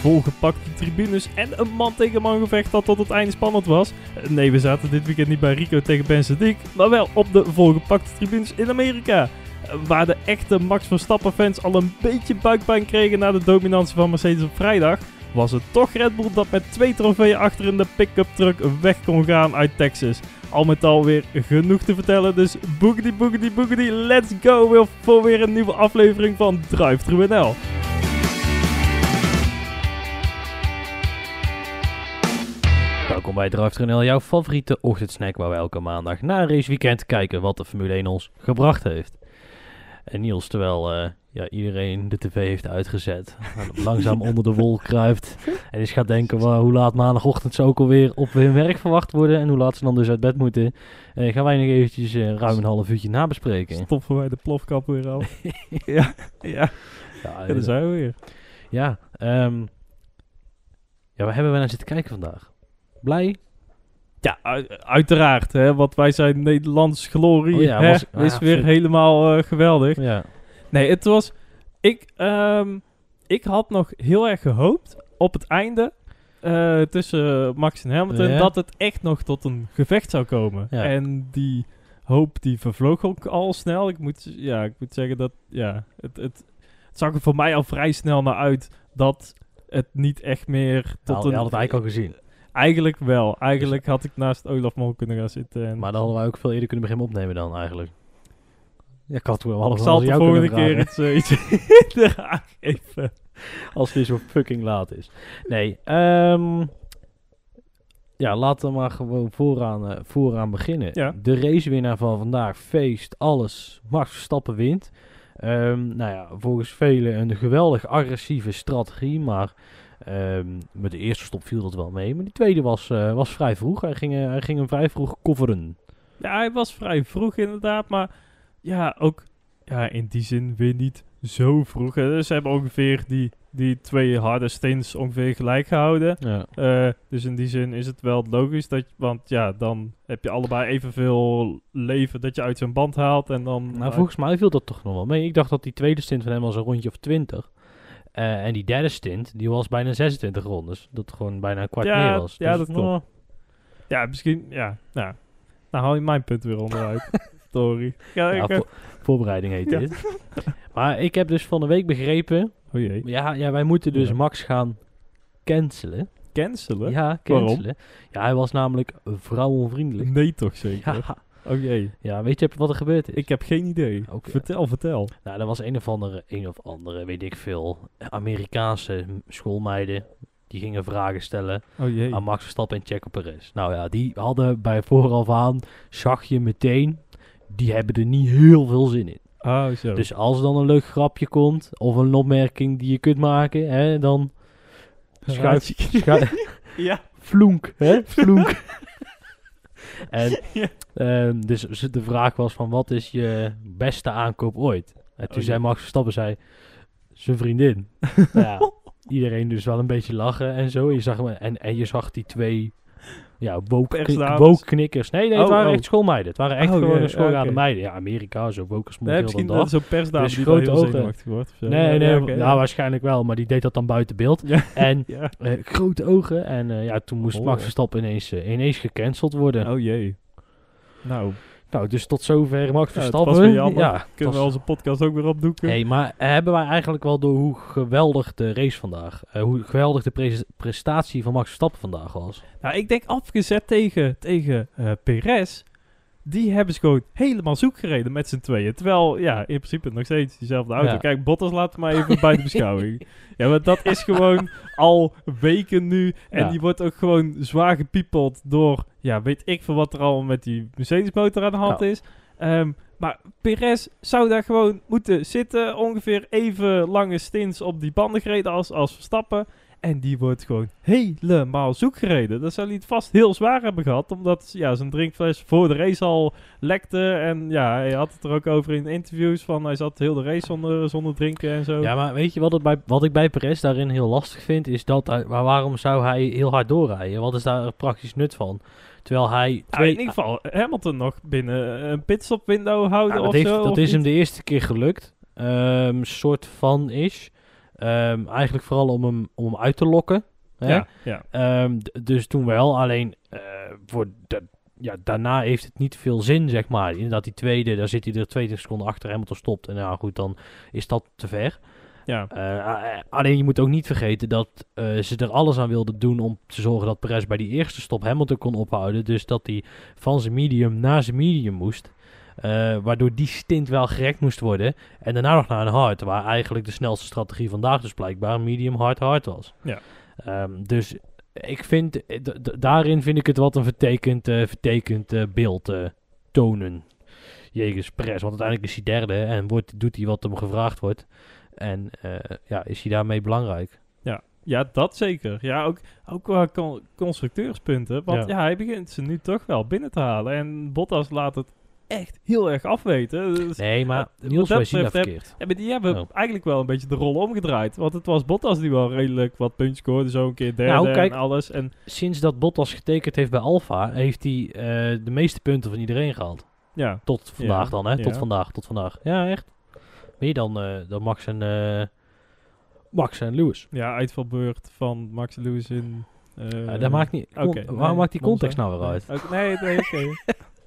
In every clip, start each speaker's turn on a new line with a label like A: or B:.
A: volgepakte tribunes en een man tegen man gevecht dat tot het einde spannend was. Nee, we zaten dit weekend niet bij Rico tegen Ben maar wel op de volgepakte tribunes in Amerika. Waar de echte Max Verstappen fans al een beetje buikpijn kregen na de dominantie van Mercedes op vrijdag, was het toch Red Bull dat met twee trofeeën achter in de pick-up truck weg kon gaan uit Texas. Al met al weer genoeg te vertellen, dus boogity boogity boogity, let's go weer voor weer een nieuwe aflevering van Drive NL.
B: Welkom bij Drive NL, jouw favoriete ochtendsnack waar we elke maandag na een raceweekend kijken wat de Formule 1 ons gebracht heeft. En Niels, terwijl eh, ja, iedereen de tv heeft uitgezet, langzaam onder de wol kruipt en eens gaat denken "Wauw, hoe laat maandagochtend ze ook alweer op hun werk verwacht worden en hoe laat ze dan dus uit bed moeten, eh, gaan wij nog eventjes eh, ruim een half uurtje nabespreken.
A: Stoppen wij de plofkap weer af. ja, ja,
B: Ja,
A: ja, daar zijn we weer.
B: ja, ehm, ja, waar hebben we naar zitten kijken vandaag? Blij?
A: Ja, uiteraard, hè, want wij zijn Nederlands glorie.
B: Oh ja,
A: hè, is
B: ah,
A: weer helemaal eh, geweldig.
B: Ja.
A: Nee, het was. Ik, ehm, ik had nog heel erg gehoopt op het einde. eh, tussen Max en Hamilton.
B: Ja.
A: Dat het echt nog tot een gevecht zou komen.
B: Ja.
A: En die hoop die vervloog ook al snel. Ik moet, ja, ik moet zeggen dat. Ja, het, het, het zag er voor mij al vrij snel naar uit. Dat het niet echt meer tot
B: Tot
A: een.
B: je had het eigenlijk al gezien.
A: Eigenlijk wel. Eigenlijk had ik naast Olaf mogen kunnen gaan zitten. En
B: Maar dan hadden wij ook veel eerder kunnen beginnen opnemen dan eigenlijk. Ja, ik had toen wel
A: ik
B: alles
A: zal
B: aan
A: de volgende keer iets, iets eraan geven.
B: Als het zo fucking laat is. Nee, ehm ja, laten we maar gewoon vooraan, eh, vooraan beginnen.
A: Ja.
B: De racewinnaar van vandaag, feest, alles. Max Verstappen wint. Ehm, nou ja, volgens velen een geweldig agressieve strategie, maar ehm, met de eerste stop viel dat wel mee. Maar die tweede was, eh, was vrij vroeg. Hij ging, eh, hij ging hem vrij vroeg coveren.
A: Ja, hij was vrij vroeg inderdaad, maar ja, ook ja, in die zin weer niet zo vroeg. Dus ze hebben ongeveer die, die twee harde stints ongeveer gelijk gehouden.
B: Ja.
A: Eh, dus in die zin is het wel logisch, dat, want ja, dan heb je allebei evenveel leven dat je uit zijn band haalt en dan...
B: Nou, volgens mij viel dat toch nog wel mee. Ik dacht dat die tweede stint van hem was een rondje of 20. Eh, en die derde stint, die was bijna 26 rondes. Dat gewoon bijna een kwart
A: Ja,
B: meer was.
A: ja,
B: Dus,
A: dat klopt. Ja, misschien, ja, nou, nou haal je mijn punt weer onderuit. Sorry. Ja,
B: ja,
A: ik, eh,
B: vo- voorbereiding heet
A: Ja.
B: dit. maar ik heb dus van de week begrepen...
A: oh jee.
B: Ja, ja wij moeten dus. Max gaan cancelen.
A: Cancelen?
B: Ja,
A: Waarom?
B: cancelen. Ja, hij was namelijk vrouwenvriendelijk.
A: Nee toch zeker? Oh jee.
B: ja, weet je wat er gebeurd is?
A: Ik heb geen idee. Vertel, vertel.
B: Nou, er was een of andere, een of andere, weet ik veel, Amerikaanse schoolmeiden. Die gingen vragen stellen
A: Oh jee.
B: aan Max Verstappen en Checo Perez. Nou ja, die hadden bij vooraf aan, zag je meteen, die hebben er niet heel veel zin in.
A: Oh, zo.
B: Dus als er dan een leuk grapje komt, of een opmerking die je kunt maken, hè, dan schuif, schuif,
A: ja.
B: Vloenk, hè? Vloenk. en
A: Ja.
B: ehm, dus de vraag was van wat is je beste aankoop ooit? En toen
A: Oh,
B: zei. Max Verstappen, zei, zijn vriendin. nou ja, iedereen dus wel een beetje lachen en zo. Je zag, en, en je zag die twee ja, woke, knikkers. Nee, nee, het
A: Oh,
B: waren
A: oh.
B: echt schoolmeiden. Het waren echt
A: Oh,
B: gewoon een schoolgaande meiden. Ja, Amerika, zo woke
A: Nee, misschien
B: dan
A: dat zo'n persdame
B: Dus
A: die
B: grote ogen.
A: wordt.
B: Nee, nee,
A: ja,
B: nou
A: ja.
B: waarschijnlijk wel, maar die deed dat dan buiten beeld.
A: Ja.
B: En eh, grote ogen. En eh, ja, toen moest
A: Oh.
B: Max Verstappen ineens, eh, ineens gecanceld worden.
A: Oh jee. Nou,
B: Nou, dus tot zover Max
A: ja,
B: Verstappen.
A: was weer jammer.
B: Ja, het
A: Kunnen we onze podcast ook weer opdoeken?
B: Hey, maar hebben wij eigenlijk wel door hoe geweldig de race vandaag, eh, hoe geweldig de pres- prestatie van Max Verstappen vandaag was?
A: Nou, ik denk afgezet tegen, tegen eh Perez. Die hebben ze gewoon helemaal zoek gereden met z'n tweeën. Terwijl, ja, in principe nog steeds diezelfde auto.
B: Ja.
A: Kijk, Bottas laat maar even bij de beschouwing. Ja, maar dat is gewoon al weken nu. En
B: Ja.
A: die wordt ook gewoon zwaar gepiepeld door, ja, weet ik veel wat er al met die Mercedes-motor aan de hand is. Ehm, maar Perez zou daar gewoon moeten zitten. Ongeveer even lange stints op die banden gereden als, als Verstappen. En die wordt gewoon helemaal zoek gereden. Dat zou hij het vast heel zwaar hebben gehad. Omdat ja, zijn drinkfles voor de race al lekte. En ja, hij had het er ook over in interviews. Van hij zat heel de race zonder, zonder drinken en zo.
B: Ja, maar weet je wat, het bij, wat ik bij Perez daarin heel lastig vind? Is dat, hij- maar waarom zou hij heel hard doorrijden? Wat is daar praktisch nut van? Terwijl hij
A: Nou,
B: twee...
A: in ieder geval Hamilton nog binnen een pitstop window houden
B: Ja, dat
A: of
B: heeft,
A: zo.
B: dat
A: of
B: is hem de eerste keer gelukt. Ehm soort van is. Ehm, eigenlijk vooral om hem, om hem uit te lokken. Hè?
A: Ja, ja.
B: Ehm, dus toen wel, alleen eh, voor de, ja, daarna heeft het niet veel zin, zeg maar. Inderdaad, die tweede, daar zit hij er 20 seconden achter, Hamilton stopt. En ja, goed, dan is dat te ver.
A: Ja.
B: Eh, eh, alleen je moet ook niet vergeten dat eh, ze er alles aan wilden doen om te zorgen dat Perez bij die eerste stop Hamilton kon ophouden. Dus dat hij van zijn medium naar zijn medium moest. Waardoor die stint wel gerekt moest worden. En daarna nog naar een hard. Waar eigenlijk de snelste strategie vandaag dus blijkbaar medium hard hard was.
A: Ja.
B: Ehm, dus ik vind, daarin vind ik het wat een vertekend, vertekend beeld tonen. Jegens Perez. Want uiteindelijk is hij derde en wordt, doet hij wat hem gevraagd wordt. En eh, ja, is hij daarmee belangrijk?
A: Ja, dat zeker. Ja, ook, ook qua con- constructeurspunten. Want
B: Ja.
A: ja. hij begint ze nu toch wel binnen te halen. En Bottas laat het echt heel erg afweten. Dus,
B: Nee, maar
A: Ja,
B: Niels,
A: dat betreft
B: verkeerd.
A: ja, maar die hebben
B: Oh.
A: eigenlijk wel een beetje de rol omgedraaid. Want het was Bottas die wel redelijk wat puntjes scoorde. Zo een keer derde
B: Nou, kijk.
A: en alles. En
B: Sinds dat Bottas getekend heeft bij Alfa, heeft hij eh, de meeste punten van iedereen gehaald.
A: ja,
B: Tot vandaag
A: Ja,
B: dan, hè? Tot
A: ja.
B: vandaag, tot vandaag. Ja, echt. Meer dan, eh, dan Max en, eh, Max en Lewis.
A: ja, uitvalbeurt van Max Lewis in...
B: Ja, dat maakt niet,
A: oké,
B: con-
A: nee,
B: waarom maakt die
A: Monza.
B: context nou weer uit?
A: Nee, oké, nee, nee, oké.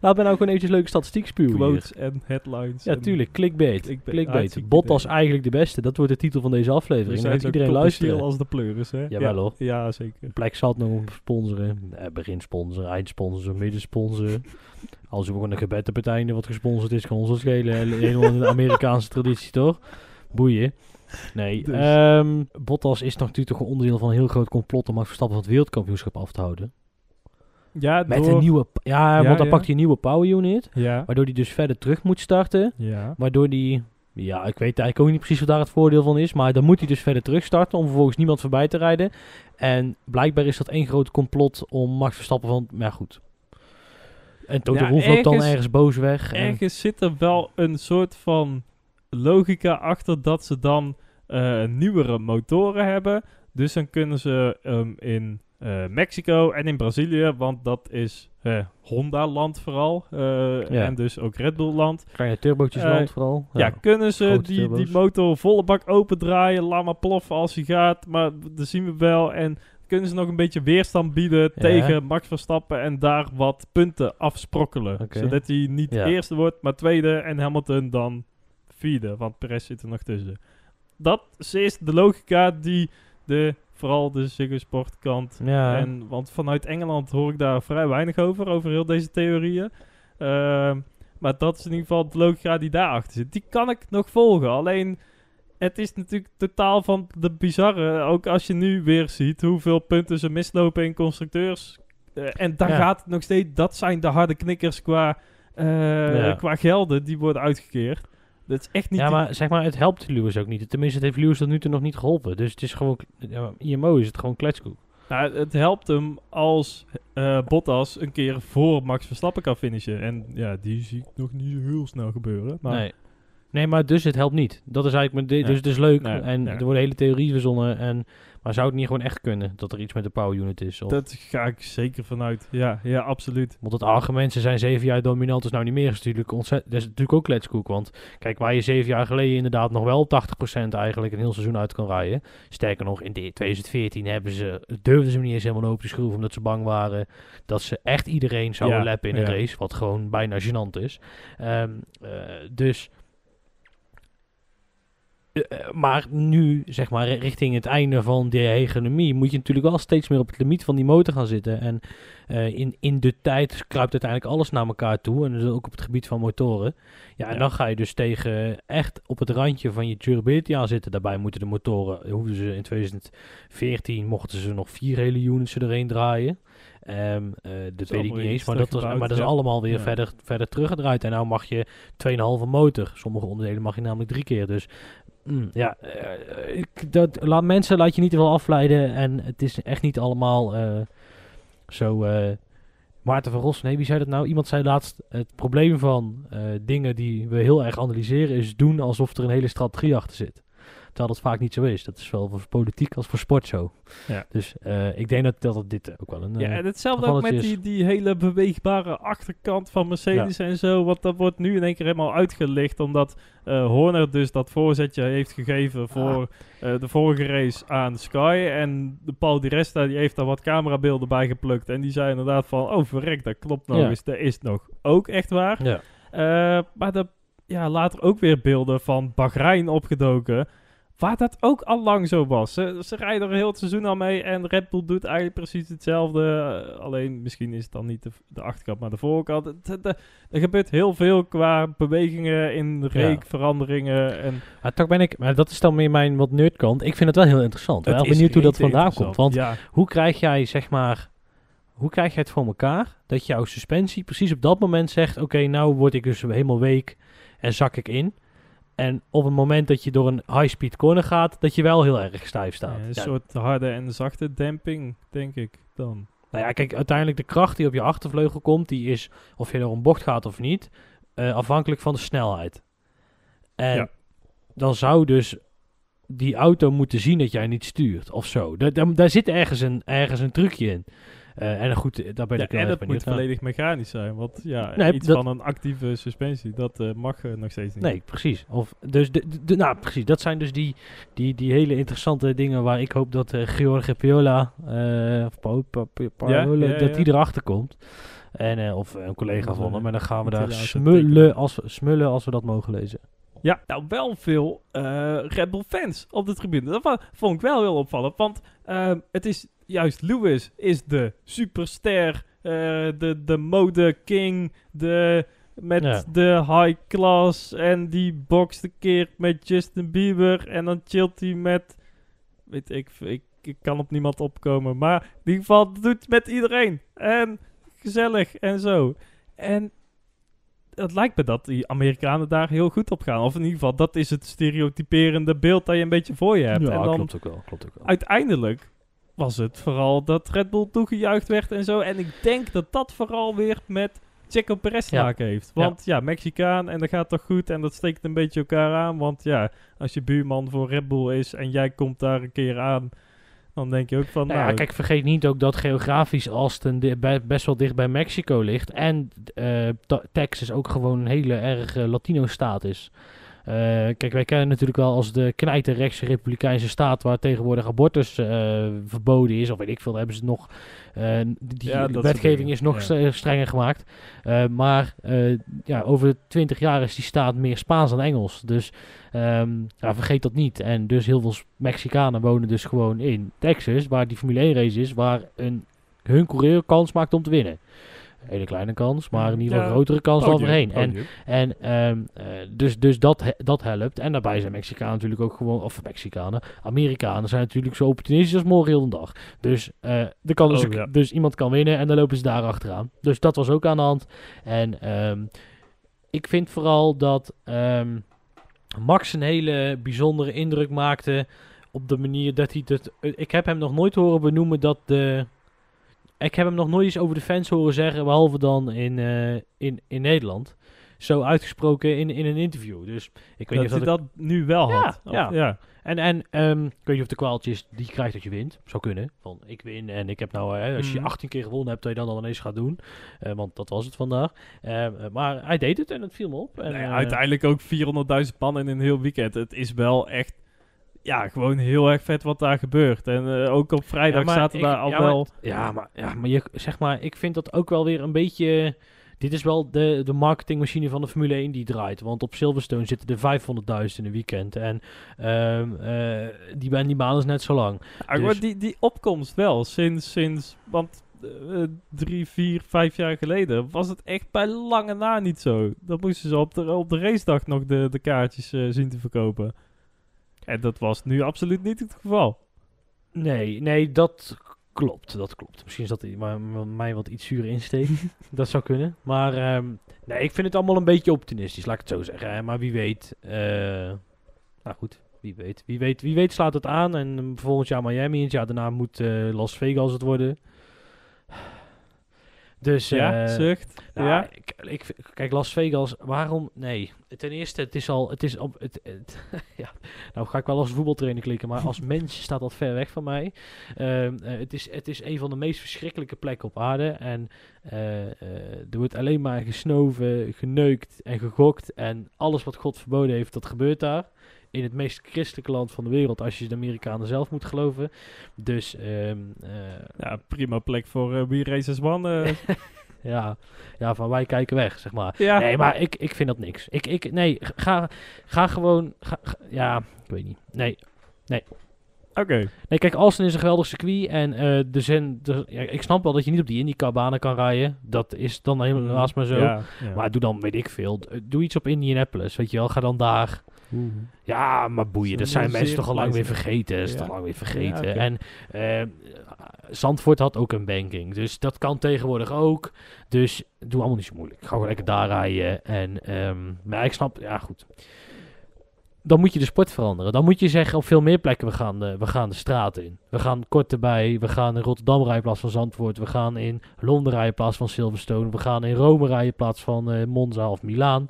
B: Laat me nou gewoon eventjes leuke statistiek spuwen hier.
A: Quotes en headlines.
B: Ja,
A: en-
B: tuurlijk. Clickbait.
A: Clickbait.
B: Clickbait.
A: Hartstikke
B: Bottas
A: idee.
B: eigenlijk de beste. Dat wordt de titel van deze aflevering.
A: Zo
B: iedereen luisteren.
A: als de pleuris, hè?
B: Jawel,
A: ja.
B: hoor.
A: Ja, zeker.
B: Plek zat nog sponsoren. Eh, beginsponsor, eindsponsor, middensponsor. Als we gewoon een gebed op het einde wat gesponsord is, kan ons dat schelen. Helemaal in de Amerikaanse traditie, toch? Boeien. Nee,
A: Dus.
B: ehm, Bottas is nog natuurlijk toch een onderdeel van een heel groot complot om Max Verstappen van het wereldkampioenschap af te houden.
A: Ja,
B: Met
A: door...
B: een nieuwe... Ja,
A: Ja,
B: want dan pakt hij een nieuwe power unit.
A: Ja,
B: Waardoor hij dus verder terug moet starten.
A: ja.
B: Waardoor die... Ja, ik weet eigenlijk ook niet precies wat daar het voordeel van is. Maar dan moet hij dus verder terug starten om vervolgens niemand voorbij te rijden. En blijkbaar is dat één groot complot om Max Verstappen van... Maar ja, goed. En Toto
A: Ja,
B: Wolff loopt dan
A: ergens-
B: boos weg. En,
A: Ergens zit er wel een soort van logica achter dat ze dan eh, nieuwere motoren hebben. Dus dan kunnen ze ehm, in eh, Mexico en in Brazilië, want dat is eh, Honda-land vooral. eh,
B: Ja.
A: En dus ook Red Bull-land.
B: kleine turbootjes land vooral.
A: Ja, kunnen ze die,
B: turbo's.
A: die motor volle bak opendraaien, laat maar ploffen als hij gaat. Maar dat zien we wel. En kunnen ze nog een beetje weerstand bieden
B: Ja.
A: tegen Max Verstappen en daar wat punten afsprokkelen. Zodat hij niet eerste wordt, maar tweede en Hamilton dan vierde, want Perez zit er nog tussen. Dat is de logica die de, vooral de Ziggo
B: Ja,
A: en, want vanuit Engeland hoor ik daar vrij weinig over, over heel deze theorieën. Ehm, maar dat is in ieder geval de logica die daarachter zit. Die kan ik nog volgen. Alleen, het is natuurlijk totaal van de bizarre. Ook als je nu weer ziet hoeveel punten ze mislopen in constructeurs. Eh, en daar
B: Ja.
A: gaat het nog steeds. Dat zijn de harde knikkers qua, eh,
B: Ja.
A: qua gelden die worden uitgekeerd. Dat is echt niet...
B: ja, maar zeg maar, het helpt Lewis ook niet. Tenminste, het heeft Lewis tot nu toe nog niet geholpen. Dus het is gewoon... Ja, IMO is het gewoon kletskoek.
A: Nou, het helpt hem als eh, Bottas een keer voor Max Verstappen kan finishen. En ja, die zie ik nog niet zo heel snel gebeuren. Maar
B: Nee. Nee, maar dus het helpt niet. Dat is eigenlijk... De,
A: Nee.
B: Dus het is leuk.
A: Nee,
B: en er worden hele theorieën verzonnen. En, maar zou het niet gewoon echt kunnen? Dat er iets met de power unit is? Of,
A: dat ga ik zeker vanuit. Ja, ja, absoluut.
B: Want het argument, ze zijn zeven jaar dominant, is nou niet meer. Is natuurlijk ontzettend, dat is natuurlijk ook kletskoek. Want kijk, waar je zeven jaar geleden inderdaad nog wel 80% eigenlijk een heel seizoen uit kan rijden. Sterker nog, in de- 2014 hebben ze, durfden ze niet eens helemaal open te schroeven. Omdat ze bang waren dat ze echt iedereen zouden
A: Ja,
B: lappen in een
A: ja.
B: race. Wat gewoon bijna gênant is. Ehm, eh, dus... eh, eh, maar nu, zeg maar, richting het einde van de hegemonie, moet je natuurlijk wel steeds meer op het limiet van die motor gaan zitten. En eh, in, in de tijd kruipt uiteindelijk alles naar elkaar toe. En dus ook op het gebied van motoren. Ja, en
A: Ja.
B: dan ga je dus tegen echt op het randje van je durability aan zitten. Daarbij moeten de motoren, hoefden ze in 2014, mochten ze nog vier hele units erheen draaien. Ehm, eh, dat weet ik niet eens, maar dat, was, maar dat is allemaal weer
A: Ja.
B: verder, verder teruggedraaid. En nou mag je 2,5 motor. Sommige onderdelen mag je namelijk drie keer. Dus mm, ja, eh, ik, dat, laat mensen laat je niet te veel afleiden. En het is echt niet allemaal eh, zo. eh, Maarten van Ross, nee, wie zei dat nou? Iemand zei laatst: het probleem van dingen die we heel erg analyseren is doen alsof er een hele strategie achter zit. Terwijl dat vaak niet zo is. Dat is wel voor politiek als voor sport zo.
A: Ja.
B: Dus eh, ik denk dat, dat dit ook wel een...
A: Ja,
B: eh,
A: en hetzelfde ook met die, die hele beweegbare achterkant van Mercedes en zo. Want dat wordt nu in één keer helemaal uitgelicht. Omdat eh, Horner dus dat voorzetje heeft gegeven voor eh, de vorige race aan Sky. En de Paul Di Resta die heeft daar wat camerabeelden bij geplukt. En die zei inderdaad van, oh verrek, dat klopt nog
B: Ja.
A: eens. Dat is nog ook echt waar.
B: ja.
A: Maar de, ja, later ook weer beelden van Bahrein opgedoken. Waar dat ook al lang zo was. Ze, ze rijden er heel het seizoen al mee. En Red Bull doet eigenlijk precies hetzelfde. eh, alleen misschien is het dan niet de, de achterkant, maar de voorkant. Er gebeurt heel veel qua bewegingen in reekveranderingen. En
B: Maar toch ben ik... Maar dat is dan meer mijn wat nerdkant. Ik vind het wel heel interessant.
A: het
B: Wel
A: is
B: benieuwd hoe dat vandaan komt. Want
A: ja,
B: hoe krijg jij, zeg maar... Hoe krijg jij het voor elkaar dat jouw suspensie precies op dat moment zegt... Oké, nou word ik dus helemaal week en zak ik in. En op het moment dat je door een high-speed corner gaat... dat je wel heel erg stijf staat.
A: een
B: Ja,
A: soort harde en zachte demping, denk ik dan.
B: Nou ja, kijk, uiteindelijk de kracht die op je achtervleugel komt... die is, of je door een bocht gaat of niet... eh, afhankelijk van de snelheid. En
A: Ja.
B: dan zou dus die auto moeten zien dat jij niet stuurt of zo. Daar, daar, daar zit ergens een, ergens een trucje in. Eh, en goed, daar ben
A: Ja,
B: ik wel
A: en het moet volledig mechanisch zijn. Want ja,
B: Nee,
A: iets
B: dat-
A: van een actieve suspensie, dat eh, mag eh, nog steeds niet.
B: Nee, precies. Of, dus de, nou, precies. Dat zijn dus die, die, die hele interessante dingen waar ik hoop dat eh George Piola, eh, of Pa- Pa- Pa- Paola,
A: Ja, ja,
B: dat die erachter komt. En, eh, of een collega van
A: eh,
B: hem. En dan gaan we daar smullen als, we, smullen als we dat mogen lezen.
A: Ja, nou wel veel eh Red Bull fans op de tribune. Dat vond ik wel heel opvallend. Want ehm, het is juist Lewis is de superster, eh, de, de mode king, de, met
B: Ja.
A: de high class. En die bokst een keer met Justin Bieber. En dan chillt hij met, weet ik, ik, ik kan op niemand opkomen. Maar in ieder geval doet het met iedereen. En gezellig en zo. En het lijkt me dat die Amerikanen daar heel goed op gaan. Of in ieder geval, dat is het stereotyperende beeld dat je een beetje voor je hebt. en dan
B: klopt ook wel. Klopt ook wel.
A: uiteindelijk was het vooral dat Red Bull toegejuicht werd en zo. En ik denk dat dat vooral weer met Checo Perez te
B: Ja.
A: maken heeft. Want ja. Mexicaan en dat gaat toch goed en dat steekt een beetje elkaar aan. Want ja, als je buurman voor Red Bull is en jij komt daar een keer aan, dan denk je ook van...
B: Nou
A: Nou,
B: ja, kijk, vergeet niet ook dat geografisch Austin best wel dicht bij Mexico ligt. En eh, Texas ook gewoon een hele erg Latino-staat is. Eh, kijk, wij kennen natuurlijk wel als de knijterrechtse republikeinse staat... waar tegenwoordig abortus eh, verboden is. Of weet ik veel, daar hebben ze nog... eh, die
A: Ja,
B: wetgeving is nog
A: ja.
B: strenger gemaakt. Maar ja, over twintig jaar is die staat meer Spaans dan Engels. Dus ehm, ja, vergeet dat niet. En dus heel veel Mexicanen wonen dus gewoon in Texas, waar die Formule 1 race is, waar een, hun coureur kans maakt om te winnen. Een hele kleine kans, maar in ieder geval
A: Ja,
B: grotere kans dan voorheen. En, en ehm, eh, dus, dus dat, he- dat helpt. En daarbij zijn Mexicanen natuurlijk ook gewoon, of Mexicanen, Amerikanen zijn natuurlijk zo opportunistisch als morgen heel de dag. Dus, eh, er kan dus,
A: Oh,
B: ook-
A: ja.
B: dus iemand kan winnen en dan lopen ze daar achteraan. Dus dat was ook aan de hand. En ehm, ik vind vooral dat ehm, Max een hele bijzondere indruk maakte op de manier dat hij het... eh, Ik heb hem nog nooit horen benoemen dat de... Ik heb hem nog nooit eens over de fans horen zeggen, behalve dan in, eh, in, in Nederland. Zo uitgesproken in, in een interview. Dus ik weet
A: dat
B: niet of
A: hij
B: dat...
A: nu wel
B: Ja,
A: had. Of-
B: ja.
A: ja.
B: En, en ehm, ik weet niet of de kwaaltjes die je krijgt dat je wint. Zou kunnen. Van ik win en ik heb nou... eh, als je
A: Mhm.
B: 18 keer gewonnen hebt, dat je dan al ineens gaat doen. Eh, want dat was het vandaag. Ehm, eh, maar hij deed het en het viel me op. En,
A: Nou ja, uiteindelijk ook 400.000 man in een heel weekend. Het is wel echt, ja, gewoon heel erg vet wat daar gebeurt. En eh, ook op vrijdag
B: Ja,
A: zaten
B: ik-
A: daar al
B: ja, maar-
A: wel...
B: Ja, maar, ja, maar je, zeg maar, ik vind dat ook wel weer een beetje... Dit is wel de, de marketingmachine van de Formule 1 die draait. Want op Silverstone zitten er 500.000 in een weekend. En ehm, eh, die, baan- die baan is net zo lang.
A: Ja,
B: Dus-
A: maar die, die opkomst wel, sinds, sinds want eh, drie, vier, vijf jaar geleden was het echt bij lange na niet zo. Dan moesten ze op de, op de racedag nog de, de kaartjes eh, zien te verkopen. En dat was nu absoluut niet het geval.
B: Nee, nee, dat klopt. Dat klopt. Misschien is dat maar, mij wat iets zuur insteek. dat zou kunnen. Maar ehm, nee, ik vind het allemaal een beetje optimistisch, laat ik het zo zeggen. Hè. Maar wie weet. eh, nou goed, wie weet. Wie weet, wie weet slaat het aan. En um, volgend jaar Miami. En het jaar daarna moet eh, Las Vegas het worden. Dus
A: ja,
B: eh,
A: zucht.
B: nou,
A: ja.
B: ik, ik, kijk, Las Vegas, waarom? Nee. Ten eerste, het is al, het is op, het, het- ja, nou ga ik wel als voetbaltrainer klikken, maar als mens staat dat ver weg van mij. Ehm, eh, het, is, het is een van de meest verschrikkelijke plekken op aarde en eh, er wordt alleen maar gesnoven, geneukt en gegokt en alles wat God verboden heeft, dat gebeurt daar. In het meest christelijke land van de wereld, als je de Amerikanen zelf moet geloven. Dus ehm, eh,
A: ja, prima plek voor eh We Races One. eh.
B: ja, ja, van wij kijken weg, zeg maar.
A: ja.
B: Nee, maar ik, ik vind dat niks. Ik, ik, nee, ga, ga gewoon. Ga, ga- ja, ik weet niet. Nee.
A: Oké.
B: nee, kijk, Austin is een geweldig circuit. En de zin, de, ja, ik snap wel dat je niet op die IndyCar-banen kan rijden. Dat is dan helaas maar zo.
A: Ja, ja.
B: Maar doe dan, weet ik veel. Doe iets op Indianapolis, weet je wel. Ga dan daar.
A: Oeh.
B: Ja, maar boeien. Dat zijn mensen toch al lang weer vergeten. Dat is toch lang weer vergeten. En eh, Zandvoort had ook een banking. Dus dat kan tegenwoordig ook. Dus doe allemaal niet zo moeilijk. Ga gewoon lekker daar rijden. En, ehm, maar ik snap, ja goed. Dan moet je de sport veranderen. Dan moet je zeggen op veel meer plekken, we gaan de, we gaan de straat in. We gaan kort erbij. We gaan in Rotterdam rijden in plaats van Zandvoort. We gaan in Londen rijden in plaats van Silverstone. We gaan in Rome rijden in plaats van eh, Monza of Milaan.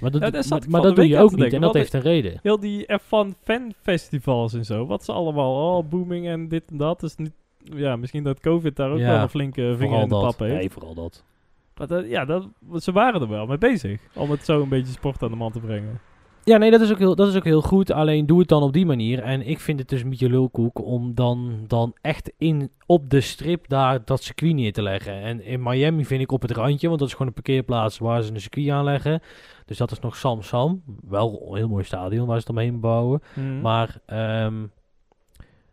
B: Maar dat,
A: Ja,
B: maar, dat doe je ook niet.
A: denken,
B: En dat heeft een reden.
A: Heel die F1 fanfestivals en zo. Wat ze allemaal, oh, booming en dit en dat. Dus niet, ja, misschien dat COVID daar ook
B: Ja,
A: wel een flinke vinger in de pap heeft.
B: Nee, vooral dat.
A: Maar dat, ja, dat, ze waren er wel mee bezig. Om het zo een beetje sport aan de man te brengen.
B: Ja, nee, dat is, ook heel, dat is ook heel goed. Alleen doe het dan op die manier. En ik vind het dus een beetje lulkoek om dan, dan echt in, op de strip daar dat circuit neer te leggen. En in Miami vind ik op het randje, want dat is gewoon een parkeerplaats waar ze een circuit aanleggen. Dus dat is nog Sam Sam. Wel een heel mooi stadion waar ze het omheen bouwen.
A: Mhm.
B: Maar ehm,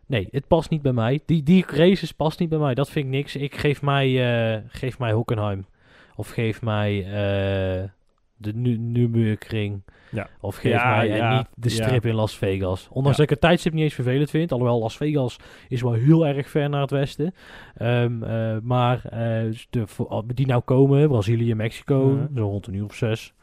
B: nee, het past niet bij mij. Die, die races past niet bij mij. Dat vind ik niks. Ik geef mij, eh, geef mij Hockenheim. Of geef mij eh, de Nürburgring.
A: Ja.
B: Of geef
A: Ja,
B: mij en
A: ja,
B: niet de strip in Las Vegas. Ondanks dat ik het tijdstip niet eens vervelend vind. Alhoewel Las Vegas is wel heel erg ver naar het westen. Ehm, eh, maar eh, de, die nou komen, Brazilië, Mexico,
A: Mhm.
B: zo rond een uur of zes,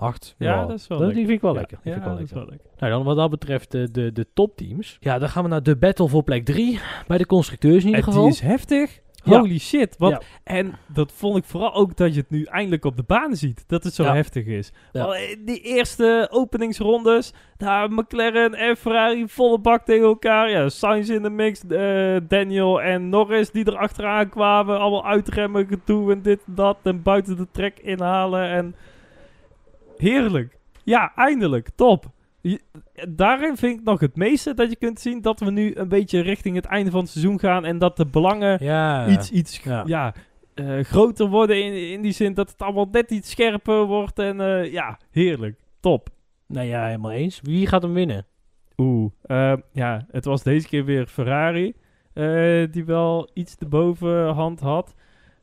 B: acht.
A: Ja, dat is wel
B: Die
A: lekker.
B: vind ik wel
A: Ja,
B: lekker.
A: Ja,
B: vind ik wel
A: dat is
B: lekker.
A: wel lekker.
B: Nou, dan wat dat betreft de, de, de topteams. Ja, dan gaan we naar de battle voor plek 3. Bij de constructeurs in ieder
A: En
B: geval.
A: die is heftig.
B: Ja.
A: Holy shit. Want,
B: Ja.
A: En dat vond ik vooral ook dat je het nu eindelijk op de baan ziet. Dat het zo
B: Ja.
A: heftig is. Eh, die eerste openingsrondes. Daar McLaren en Ferrari volle bak tegen elkaar. Ja, Sainz in de mix. eh, Daniel en Norris die er achteraan kwamen. Allemaal uitremmen, gedoe en dit en dat. En buiten de trek inhalen. En heerlijk. Ja, eindelijk. Top. Je- daarin vind ik nog het meeste dat je kunt zien dat we nu een beetje richting het einde van het seizoen gaan. En dat de belangen
B: ja.
A: iets, iets
B: Ja.
A: ja. eh, groter worden in, in die zin dat het allemaal net iets scherper wordt. En eh, ja, heerlijk. Top.
B: Nou ja, helemaal eens. Wie gaat hem winnen?
A: Oeh, eh, ja, het was deze keer weer Ferrari eh, die wel iets de bovenhand had.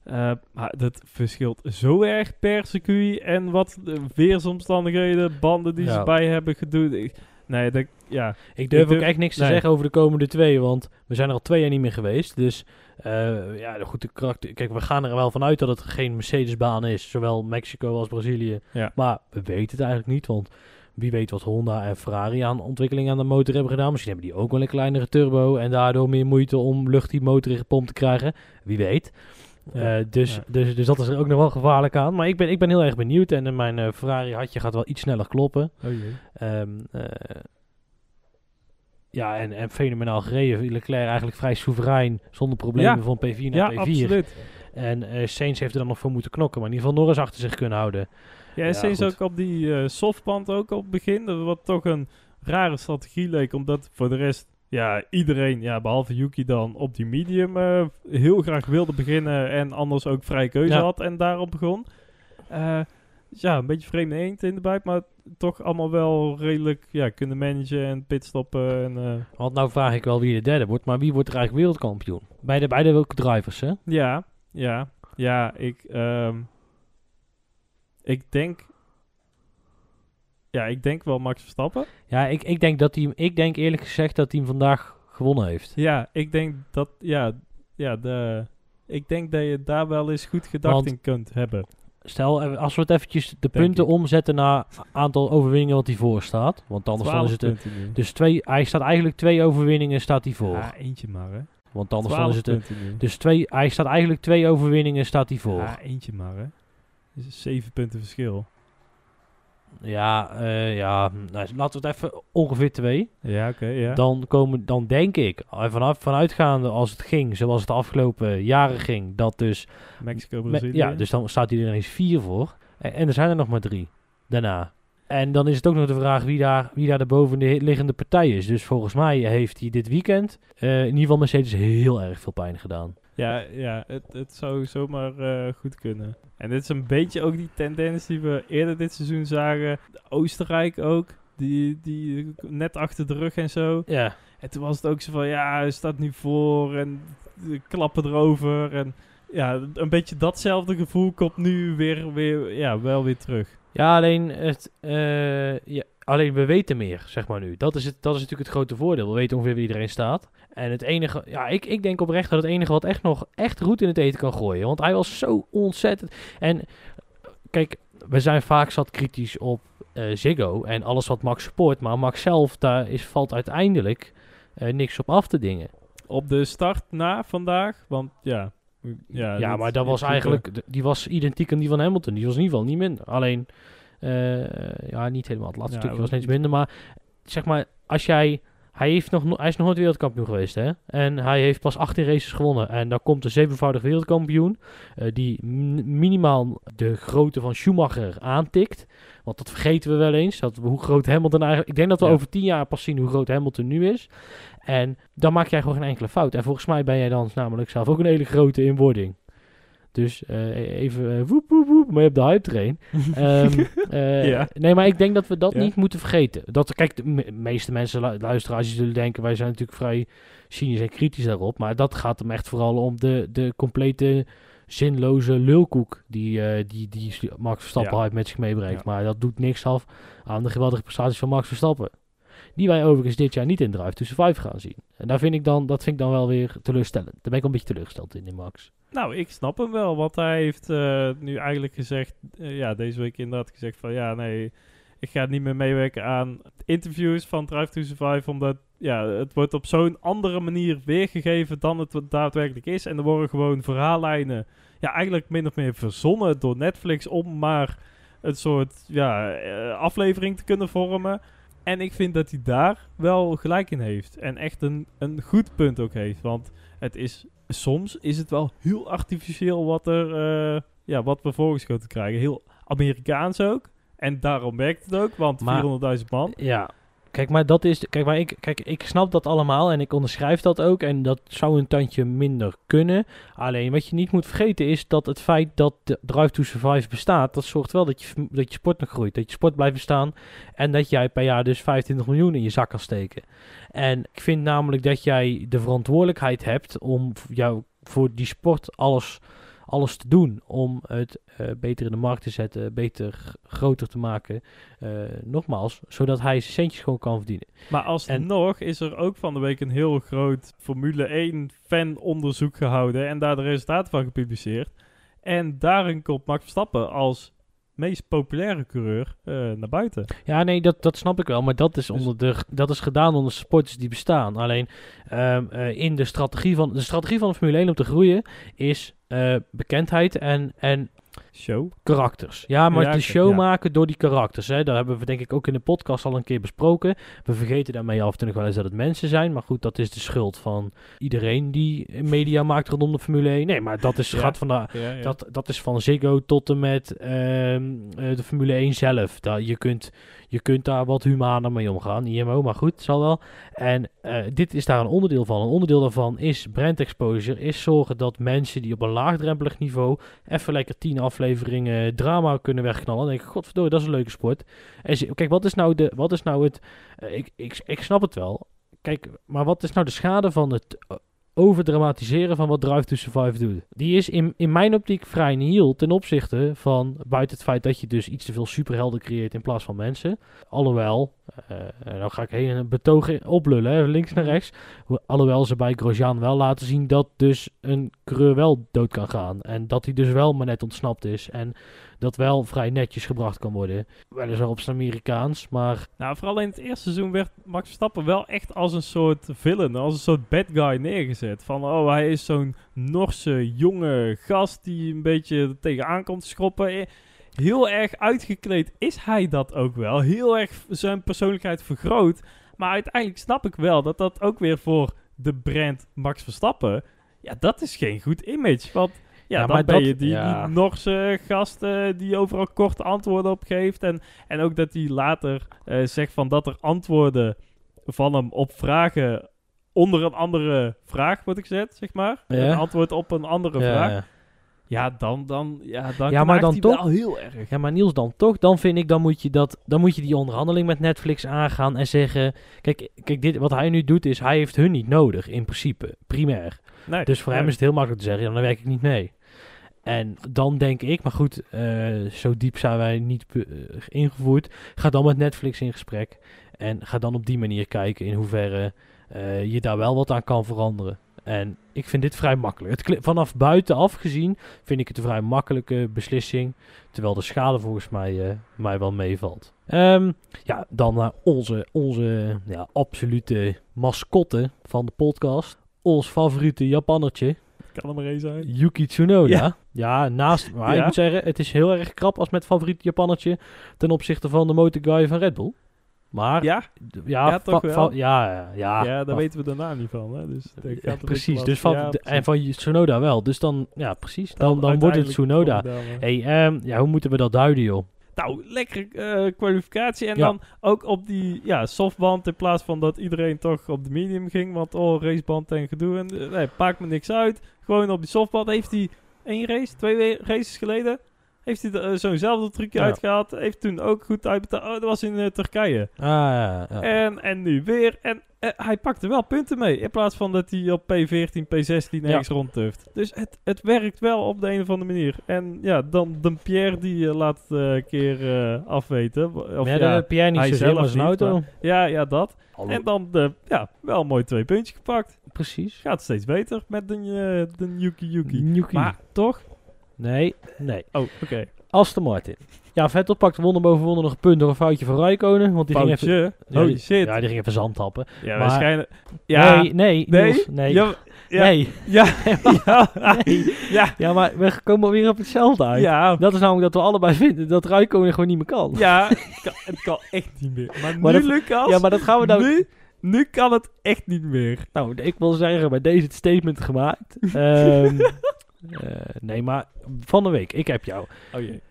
A: Eh, maar dat verschilt zo erg per circuit en wat de weersomstandigheden, banden die
B: Ja.
A: ze bij hebben gedoe. Ik- Nee, dat, ja.
B: Ik durf
A: Ik durf-
B: ook echt niks te
A: nee.
B: zeggen over de komende twee, want we zijn er al twee jaar niet meer geweest. Dus eh, ja, goed, de karakter, kijk, we gaan er wel vanuit dat het geen Mercedes-baan is, zowel Mexico als Brazilië.
A: Ja.
B: Maar we weten het eigenlijk niet, want wie weet wat Honda en Ferrari aan ontwikkeling aan de motor hebben gedaan. Misschien hebben die ook wel een kleinere turbo en daardoor meer moeite om lucht die motor in gepompt te krijgen. Wie weet. Eh, dus,
A: ja.
B: dus, dus dat is er ook nog wel gevaarlijk aan. Maar ik ben, ik ben heel erg benieuwd en eh, mijn eh, Ferrari hartje gaat wel iets sneller kloppen.
A: Oh jee.
B: Ehm, eh, ja, en, en fenomenaal gereden. Leclerc eigenlijk vrij soeverein, zonder problemen
A: Ja.
B: van P4 naar
A: Ja,
B: P4.
A: absoluut.
B: En Sainz heeft er dan nog voor moeten knokken, maar in ieder geval Norris achter zich kunnen houden.
A: Ja, en
B: goed.
A: ook op die softband ook op het begin. Dat wat toch een rare strategie leek. Omdat voor de rest, ja, iedereen, ja, behalve Yuki dan, op die medium eh, heel graag wilde beginnen. En anders ook vrije keuze
B: Ja.
A: had en daarop begon. Dus ja, een beetje vreemde eend in de buik. Maar toch allemaal wel redelijk ja, kunnen managen en pitstoppen. En, eh,
B: Want nou vraag ik wel wie de derde wordt, maar wie wordt er eigenlijk wereldkampioen? Bij de, bij de drivers, hè?
A: ja, ja, ja, ik, ehm, ik denk... Ja, ik denk wel Max Verstappen.
B: Ja, ik, ik, denk dat hij, ik denk eerlijk gezegd dat hij hem vandaag gewonnen heeft.
A: Ja, ik denk dat, ja, ja de, ik denk dat je daar wel eens goed gedacht
B: Want-
A: in kunt hebben.
B: Stel, eh, als we het eventjes de punten
A: ik.
B: omzetten naar aantal overwinningen wat hij voor staat. Want anders dan is
A: 12
B: het... een-. Dus twee, hij staat eigenlijk twee overwinningen staat hij voor.
A: Ja, eentje maar, hè.
B: Want anders dan is
A: 12
B: het... een- dus twee, hij staat eigenlijk twee overwinningen staat hij voor.
A: Ja, eentje maar, hè. Dus 7 punten verschil.
B: Ja, eh, ja nou, laten we het even ongeveer twee.
A: Ja, oké, ja.
B: Dan, komen, dan denk ik, eh, vanaf, vanuitgaande als het ging, zoals het de afgelopen jaren ging, dat dus...
A: Mexico,
B: me-
A: Brazilië.
B: ja, dus dan staat hij er ineens vier voor. En, en er zijn er nog maar drie daarna. En dan is het ook nog de vraag wie daar, wie daar de bovenliggende partij is. Dus volgens mij heeft hij dit weekend eh, in ieder geval Mercedes heel erg veel pijn gedaan.
A: Ja, ja het, het zou zomaar eh, goed kunnen. En dit is een beetje ook die tendens die we eerder dit seizoen zagen. Oostenrijk ook, die, die net achter de rug en zo.
B: Ja,
A: En toen was het ook zo van, ja, hij staat nu voor en klappen erover. En ja, een beetje datzelfde gevoel komt nu weer, weer ja, wel weer terug.
B: Ja, alleen, het, eh, ja, alleen we weten meer, zeg maar nu. Dat is, het, dat is natuurlijk het grote voordeel. We weten ongeveer wie iedereen staat. En het enige, ja, ik, ik denk oprecht dat het enige wat echt nog echt roet in het eten kan gooien. Want hij was zo ontzettend. En kijk, we zijn vaak zat kritisch op eh, Ziggo en alles wat Max support. Maar Max zelf, daar is, valt uiteindelijk eh, niks op af te dingen.
A: Op de start na vandaag, want ja... Ja,
B: Ja, maar dat was
A: principe-
B: eigenlijk, die was identiek aan die van Hamilton. Die was in ieder geval niet minder. Alleen, eh, ja, niet helemaal. Het laatste
A: Ja,
B: stukje was niets minder. Maar zeg maar, als jij, hij, heeft nog, no- hij is nog nooit wereldkampioen geweest, hè? En hij heeft pas 18 races gewonnen. En daar komt een zevenvoudig wereldkampioen, eh, die minimaal de grootte van Schumacher aantikt. Want dat vergeten we wel eens. Dat, hoe groot Hamilton eigenlijk. Ik denk dat we
A: Ja.
B: over 10 jaar pas zien hoe groot Hamilton nu is. En dan maak jij gewoon geen enkele fout. En volgens mij ben jij dan namelijk zelf ook een hele grote in wording. Dus eh, even eh, woep woep woep, maar je hebt de hype train. Ehm, eh,
A: Ja.
B: Nee, maar ik denk dat we dat
A: Ja.
B: niet moeten vergeten. Dat, kijk, de me- meeste mensen, lu- luisteraars, die zullen denken... wij zijn natuurlijk vrij cynisch en kritisch daarop. Maar dat gaat hem echt vooral om de, de complete zinloze lulkoek... die, die, die Max Verstappen
A: Ja.
B: hype met zich meebrengt. Maar dat doet niks af aan de geweldige prestaties van Max Verstappen. Die wij overigens dit jaar niet in Drive to Survive gaan zien. En daar vind ik dan, dat vind ik dan wel weer teleurstellend. Daar ben ik een beetje teleurgesteld in, in Max.
A: Nou, ik snap hem wel, want hij heeft eh, nu eigenlijk gezegd, eh, ja, deze week inderdaad gezegd van, ja, nee, ik ga niet meer meewerken aan interviews van Drive to Survive, omdat, ja, het wordt op zo'n andere manier weergegeven dan het daadwerkelijk is. En er worden gewoon verhaallijnen, ja, eigenlijk min of meer verzonnen door Netflix om maar een soort, ja, eh, aflevering te kunnen vormen. En ik vind dat hij daar wel gelijk in heeft. En echt een, een goed punt ook heeft. Want het is soms is het wel heel artificieel wat, er, eh, ja, wat we voorgeschoten krijgen. Heel Amerikaans ook. En daarom werkt het ook, want
B: Maar-
A: 400.000 man.
B: Ja, kijk, maar dat is. Kijk, maar ik, kijk, ik snap dat allemaal en ik onderschrijf dat ook. En dat zou een tandje minder kunnen. Alleen wat je niet moet vergeten is dat het feit dat de Drive to Survive bestaat, dat zorgt wel dat je, dat je sport nog groeit. Dat je sport blijft bestaan. En dat jij per jaar dus 25 miljoen in je zak kan steken. En ik vind namelijk dat jij de verantwoordelijkheid hebt om jou voor die sport alles, alles te doen. Om het eh, beter in de markt te zetten, beter groter te maken. Eh, nogmaals, zodat hij zijn centjes gewoon kan verdienen.
A: Maar alsnog is er ook van de week een heel groot Formule 1 fanonderzoek gehouden. En daar de resultaten van gepubliceerd. En daarin komt Max Verstappen als meest populaire coureur eh, naar buiten.
B: Ja, nee, dat, dat snap ik wel. Maar dat is,
A: Dus-
B: onder de, dat is gedaan onder sporters die bestaan. Alleen ehm, eh, in de strategie van de strategie van de Formule 1 om te groeien is eh, bekendheid en, en
A: Show.
B: karakters. Ja, maar
A: Ja,
B: de show
A: ja.
B: maken door die karakters. Hè. Dat hebben we denk ik ook in de podcast al een keer besproken. We vergeten daarmee af en toe nog wel eens dat het mensen zijn. Maar goed, dat is de schuld van iedereen die media maakt rondom de Formule 1. Nee, maar dat is,
A: Ja.
B: gaat van de, dat, dat is van Ziggo tot en met ehm, eh, de Formule 1 zelf. Dat, je, kunt, je kunt daar wat humaner mee omgaan, IMO, maar goed, zal wel. En eh, dit is daar een onderdeel van. Een onderdeel daarvan is brand exposure, is zorgen dat mensen die op een laagdrempelig niveau even lekker tien afleveringen drama kunnen wegknallen. Dan denk ik, godverdomme, dat is een leuke sport. En kijk, wat is nou, de, wat is nou het... eh, ik, ik, ik snap het wel. Kijk, maar wat is nou de schade van het eh, overdramatiseren van wat Drive to Survive doet. Die is in, in mijn optiek vrij nihil ten opzichte van, buiten het feit dat je dus iets te veel superhelden creëert in plaats van mensen. Alhoewel, Eh, en dan ga ik heen een betoog oplullen, hè, links naar rechts. Ho- Alhoewel ze bij Grosjean wel laten zien dat dus een coureur wel dood kan gaan. En dat hij dus wel maar net ontsnapt is. En dat wel vrij netjes gebracht kan worden. Weliswaar op zijn Amerikaans, maar
A: Nou, vooral in het eerste seizoen werd Max Verstappen wel echt als een soort villain, als een soort bad guy neergezet. Van, oh, hij is zo'n Norse jonge gast die een beetje tegenaan komt schroppen. Heel erg uitgekleed is hij dat ook wel. Heel erg zijn persoonlijkheid vergroot. Maar uiteindelijk snap ik wel dat dat ook weer voor de brand Max Verstappen... Ja, dat is geen goed image. Want ja,
B: Ja,
A: dan
B: maar
A: ben
B: dat-
A: je die,
B: ja.
A: die Norse gast die overal korte antwoorden op geeft. En, en ook dat hij later eh, zegt van dat er antwoorden van hem op vragen onder een andere vraag wordt gezet, zeg maar.
B: Ja.
A: Een antwoord op een andere
B: ja,
A: vraag.
B: Ja.
A: Dan, dan, ja, dan
B: Ja, maar dan toch-
A: wel heel erg.
B: Ja, maar Niels dan toch, dan vind ik, dan moet je, dat, dan moet je die onderhandeling met Netflix aangaan en zeggen... Kijk, kijk dit, wat hij nu doet is, hij heeft hun niet nodig, in principe, primair.
A: Nee,
B: Dus voor
A: nee.
B: hem is het heel makkelijk te zeggen, ja, dan werk ik niet mee. En dan denk ik, maar goed, eh, zo diep zijn wij niet eh, ingevoerd. Ga dan met Netflix in gesprek. En ga dan op die manier kijken in hoeverre eh, je daar wel wat aan kan veranderen. En ik vind dit vrij makkelijk. Het vanaf buitenaf gezien vind ik het een vrij makkelijke beslissing. Terwijl de schade volgens mij, eh, mij wel meevalt. Ehm, ja, dan naar onze, onze ja, absolute mascotte van de podcast. Ons favoriete Japannertje.
A: Kan er maar één zijn.
B: Yuki Tsunoda. Ja,
A: Ja.
B: naast. Maar
A: Ja.
B: ik moet zeggen, het is heel erg krap als met favoriete Japannetje ten opzichte van de motorguy van Red Bull. Maar ja,
A: Ja,
B: ja,
A: Ja, toch wel?
B: ja, ja, ja,
A: ja, daar weten we daarna niet van. Hè? Dus
B: ja,
A: gaat
B: precies. Dus van,
A: Ja,
B: de-
A: precies.
B: en van Tsunoda wel. Dus dan, ja, precies. Dan, dan, wordt het Tsunoda. Hey, ehm, ja, hoe moeten we dat duiden, joh?
A: Nou, lekker eh, kwalificatie. En dan ook op die ja, softband in plaats van dat iedereen toch op de medium ging. Want oh, raceband en gedoe. En, eh, nee, maakt me niks uit. Gewoon op die softband heeft hij één race, twee we- races geleden. Heeft hij eh, zo'nzelfde trucje
B: Ja.
A: uitgehaald. Heeft toen ook goed uitbetaald. Oh, dat was in eh, Turkije.
B: Ah, ja, ja.
A: En, en nu weer. En eh, hij pakte wel punten mee. In plaats van dat hij op P14, P16 ergens rondtuft. Dus het, het werkt wel op de een of andere manier. En ja, dan de Pierre die laat het eh, een keer eh, afweten. Of, ja,
B: ja, de Pierre niet
A: hij zelf
B: zijn auto.
A: ja, ja, dat.
B: Hallo.
A: En dan de, ja, wel mooi twee puntjes gepakt.
B: Precies.
A: Gaat steeds beter met de, de Yuki Yuki.
B: Yuki.
A: Maar toch?
B: Nee, nee.
A: Oh, oké.
B: Aston Martin. Ja, Vettel pakte wonder boven wonder nog een punt door een foutje van Raikkonen. Want die ging even... Ja,
A: Holy
B: die-
A: shit.
B: Ja, die ging even zand tappen.
A: Ja,
B: maar-
A: waarschijnlijk. Ja.
B: Nee, nee,
A: Nee?
B: Niels, nee.
A: Ja, ja.
B: Nee.
A: Ja. ja.
B: Nee.
A: ja.
B: Ja, maar we komen weer op hetzelfde uit.
A: Ja.
B: Dat is namelijk dat we allebei vinden dat Raikkonen gewoon niet meer kan.
A: Ja, het kan, het kan echt niet meer. Maar,
B: Maar
A: nu,
B: dat-
A: Lucas,
B: Ja, maar dat gaan we nou...
A: nu, nu kan het echt niet meer.
B: Nou, ik wil zeggen, bij deze het statement gemaakt. Ehm, eh, nee, maar van de week, ik heb jou.
A: Oh jee.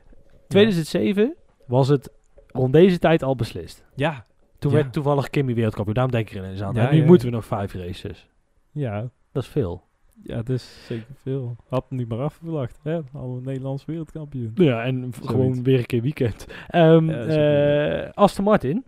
B: 2007 was het rond deze tijd al beslist.
A: Ja.
B: Toen
A: Ja.
B: werd toevallig Kimmy wereldkampioen. Daarom denk ik er ineens aan.
A: Ja,
B: nu moeten we nog vijf races.
A: Ja.
B: Dat is veel.
A: Ja, dat is zeker veel. Had niet meer afgevlacht. Hè? Al een Nederlands wereldkampioen.
B: Ja, en
A: Zoiets.
B: gewoon weer een keer weekend. Eh, Aston Martin.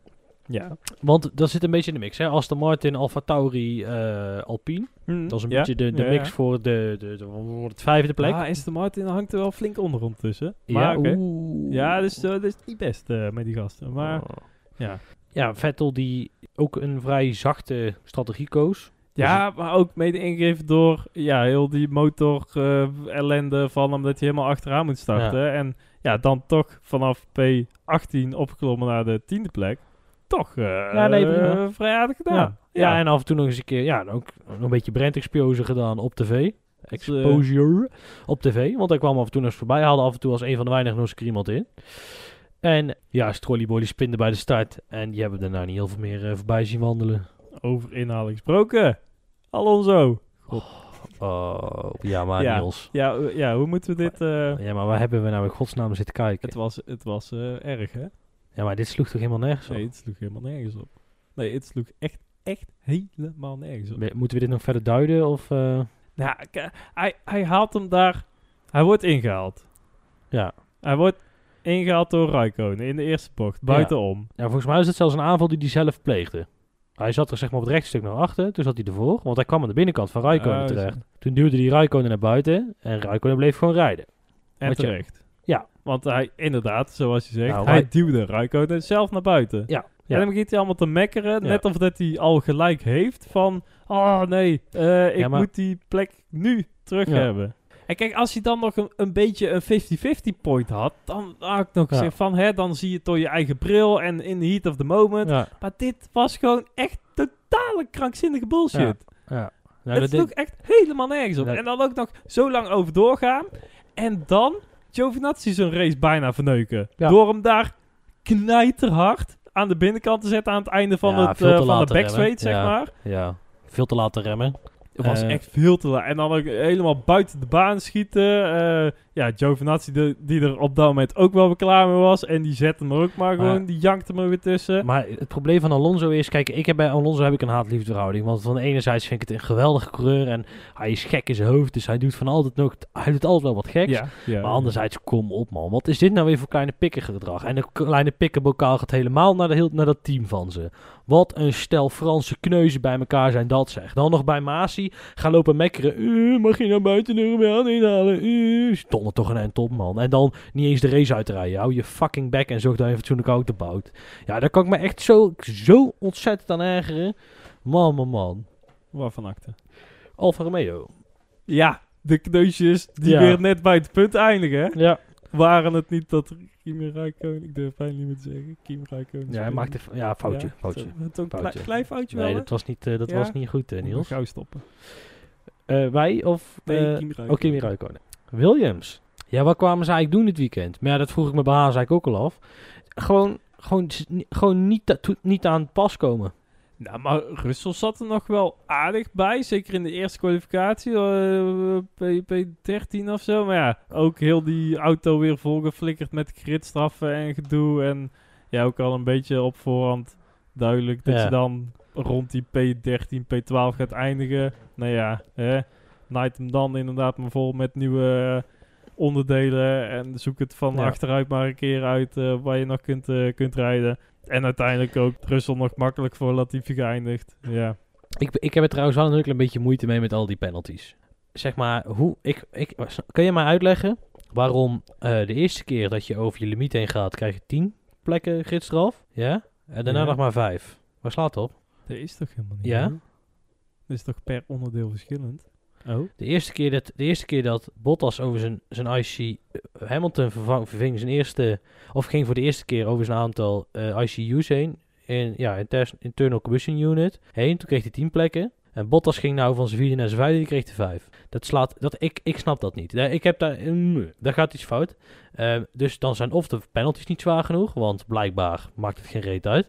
A: Ja.
B: Want dat zit een beetje in de mix. Hè? Aston Martin, Alfa Tauri, eh, Alpine. Dat is een beetje de, de
A: Ja,
B: mix
A: ja.
B: voor de, de, de, voor het vijfde plek.
A: Ja, Aston Martin hangt er wel flink onder ondertussen.
B: ja,
A: Maar
B: oeh.
A: Ja, dus eh, dat is niet best eh, met die gasten. Maar
B: Oh.
A: ja.
B: Ja, Vettel die ook een vrij zachte strategie koos.
A: Ja, maar ook mede ingegeven door ja, heel die motor ellende van hem dat je helemaal achteraan moet starten. En ja, dan toch vanaf P18 opgeklommen naar de tiende plek. Toch eh,
B: Ja, nee,
A: eh, vrij aardig gedaan.
B: Ja. En af en toe nog eens een keer, ja, ook nog een beetje brand exposure gedaan op tv. Exposure op tv, want hij kwam af en toe nog eens voorbij. Haalde af en toe als een van de weinigen nog eens iemand in. En ja, Strollyboy die spinde bij de start. En die hebben daarna niet heel veel meer eh, voorbij zien wandelen.
A: Over inhaling gesproken. Alonso.
B: Oh, ja, maar
A: Ja.
B: Niels.
A: Ja, ja, hoe moeten we dit...
B: Ja, maar waar hebben we nou in godsnaam zitten kijken?
A: het was, het was erg, hè?
B: Ja, maar dit sloeg toch helemaal nergens op?
A: Nee, het sloeg helemaal nergens op. Nee, het sloeg echt, echt helemaal nergens op.
B: Moeten we dit nog verder duiden? Of, eh,
A: Nou, hij, hij haalt hem daar... Hij wordt ingehaald.
B: ja.
A: Hij wordt ingehaald door Raikkonen in de eerste bocht, buitenom.
B: ja, volgens mij is het zelfs een aanval die hij zelf pleegde. Hij zat er zeg maar op het rechtstuk naar achter, toen zat hij ervoor. Want hij kwam aan de binnenkant van Raikkonen
A: Ah,
B: terecht. Toen duwde hij Raikkonen naar buiten en Raikkonen bleef gewoon rijden.
A: En
B: Wat
A: terecht.
B: Ja.
A: Want hij, inderdaad, zoals je zegt,
B: Nou,
A: hij
B: wij-
A: duwde zelf naar buiten.
B: Ja. Ja.
A: En dan begint hij allemaal te mekkeren.
B: Ja.
A: Net of dat hij al gelijk heeft van... Oh nee, eh, ik
B: Ja, maar-
A: moet die plek nu terug hebben. En kijk, als hij dan nog een, een beetje een 50-50 point had... Dan had ik nog gezegd van... Hè, dan zie je het door je eigen bril en in the heat of the moment. Maar dit was gewoon echt totale krankzinnige bullshit.
B: Ja. Nou,
A: het
B: dat
A: sloeg echt helemaal nergens op. En dan ook nog zo lang over doorgaan. En dan Giovinazzi zijn race bijna verneuken.
B: Ja.
A: Door hem daar knijterhard aan de binnenkant te zetten aan het einde van,
B: Ja,
A: het,
B: veel
A: eh,
B: te
A: van de
B: laat
A: backstraight, zeg
B: Ja.
A: maar.
B: ja, veel te laten remmen.
A: Het was
B: Eh,
A: echt veel te laat. En dan ook helemaal buiten de baan schieten. Eh, ja, Giovinazzi de, die er op dat moment ook wel klaar mee was. En die zette hem ook maar gewoon,
B: Maar-
A: die jankte hem er weer tussen.
B: Maar het probleem van Alonso is, kijk, ik heb bij Alonso heb ik een haat-liefde verhouding. Want van enerzijds vind ik het een geweldige coureur en hij is gek in zijn hoofd, dus hij doet van altijd nog, hij doet altijd wel wat geks.
A: ja, ja.
B: Maar anderzijds, kom op man, wat is dit nou weer voor kleine pikkergedrag? En de kleine pikkerbokaal gaat helemaal naar, de, heel, naar dat team van ze. Wat een stel Franse kneuzen bij elkaar zijn dat zeg. Dan nog bij Masi, gaan lopen mekkeren. "Eh, mag je naar buiten de baan inhalen? Uh, Toch een op man. En dan niet eens de race uitrijden. Hou je fucking bek en zorg dat je een fatsoenlijke auto bouwt. Ja, daar kan ik me echt zo, zo ontzettend aan ergeren. Man, man, man.
A: Waarvan acte?
B: Alfa Romeo.
A: Ja, de kneusjes die
B: Ja.
A: weer net bij het punt eindigen.
B: Ja,
A: Waren het niet dat Kimi Räikkönen, ik durf bijna niet meer te zeggen, Kimi Räikkönen...
B: ja hij maakte ja, foutje.
A: Ja,
B: foutje.
A: klei-
B: Foutje.
A: klein foutje wel,
B: Nee,
A: hè?
B: dat was niet, eh, dat
A: Ja?
B: was niet goed, Niels.
A: Gauw stoppen.
B: Eh, wij of
A: Nee, Kimi Räikkönen.
B: ook Kimi Räikkönen. Williams. Ja, wat kwamen ze eigenlijk doen dit weekend? Maar ja, dat vroeg ik me bij Haas eigenlijk ook al af. Gewoon, gewoon, gewoon niet, niet aan het pas komen.
A: Nou, maar Russell zat er nog wel aardig bij. Zeker in de eerste kwalificatie. eh, P- P13 of zo. Maar ja, ook heel die auto weer volgeflikkerd met gridstraffen en gedoe. En ja, ook al een beetje op voorhand duidelijk dat
B: Ja.
A: je dan rond die P13, P12 gaat eindigen. Nou ja, hè. Night hem dan inderdaad maar vol met nieuwe eh, onderdelen. En zoek het van
B: Ja.
A: achteruit maar een keer uit eh, waar je nog kunt, eh, kunt rijden. En uiteindelijk ook Russell nog makkelijk voor Latifi geëindigd. Ja.
B: Ik, ik heb er trouwens wel een beetje moeite mee met al die penalties. Zeg maar, hoe, ik, ik, kan je mij uitleggen waarom de eerste keer dat je over je limiet heen gaat, krijg je 10 plekken gridstraf? Ja? En daarna
A: Ja.
B: nog maar 5. Waar slaat het op?
A: Dat is toch helemaal niet?
B: Ja?
A: Dat is toch per onderdeel verschillend? Oh.
B: De eerste keer dat, de eerste keer dat Bottas over zijn, zijn IC eh, Hamilton vervang, verving zijn eerste, of ging voor de eerste keer over zijn aantal eh, ICU's heen, in, ja, inter- internal combustion unit heen, toen kreeg hij 10 plekken. En Bottas ging nou van zijn vierde naar zijn vijfde, die kreeg hij vijf. Dat slaat, dat, ik, ik snap dat niet. Eh, Ik heb daar, mm, daar gaat iets fout. Dus dan zijn of de penalties niet zwaar genoeg, want blijkbaar maakt het geen reet uit.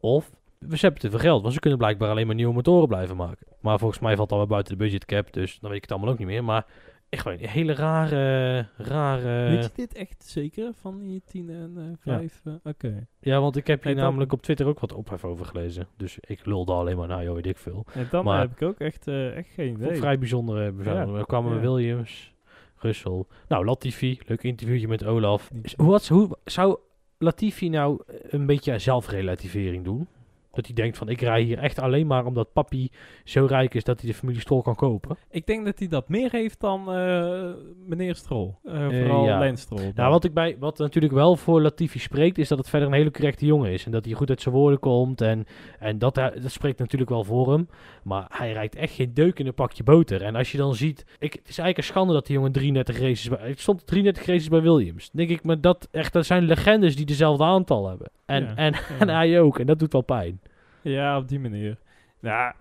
B: Of we hebben te veel geld, want ze kunnen blijkbaar alleen maar nieuwe motoren blijven maken. Maar volgens mij valt dat wel buiten de budgetcap, dus dan weet ik het allemaal ook niet meer. Maar echt gewoon een hele rare, rare...
A: Weet je dit echt zeker van die 10 en eh 5? Oké.
B: Ja, want ik heb hier
A: dan-
B: namelijk op Twitter ook wat ophef over gelezen. Dus ik lulde alleen maar, nou joh, weet ik veel.
A: En dan
B: Maar-
A: heb ik ook echt, eh, echt geen idee.
B: Vrij bijzondere bijzondere. Er kwamen
A: ja.
B: Williams, Russell. Nou, Latifi, leuk interviewtje met Olaf.
A: Niet-
B: Hoe, had, hoe zou Latifi nou een beetje zelfrelativering doen? Dat hij denkt van, ik rij hier echt alleen maar omdat papi zo rijk is dat hij de familie Stroll kan kopen.
A: Ik denk dat hij dat meer heeft dan eh, meneer Stroll. Eh,
B: Eh,
A: vooral
B: ja.
A: Lance Stroll.
B: Nou, wat, ik bij, wat natuurlijk wel voor Latifi spreekt, is dat het verder een hele correcte jongen is. En dat hij goed uit zijn woorden komt. En, en dat, dat spreekt natuurlijk wel voor hem. Maar hij rijdt echt geen deuk in een pakje boter. En als je dan ziet... Ik, het is eigenlijk een schande dat die jongen 33 races... Bij, het stond 33 races bij Williams. Dan denk ik, maar dat, echt, dat zijn legendes die dezelfde aantal hebben. En,
A: Ja,
B: en,
A: ja.
B: en hij ook. En dat doet wel pijn.
A: Ja, op die manier. Ja,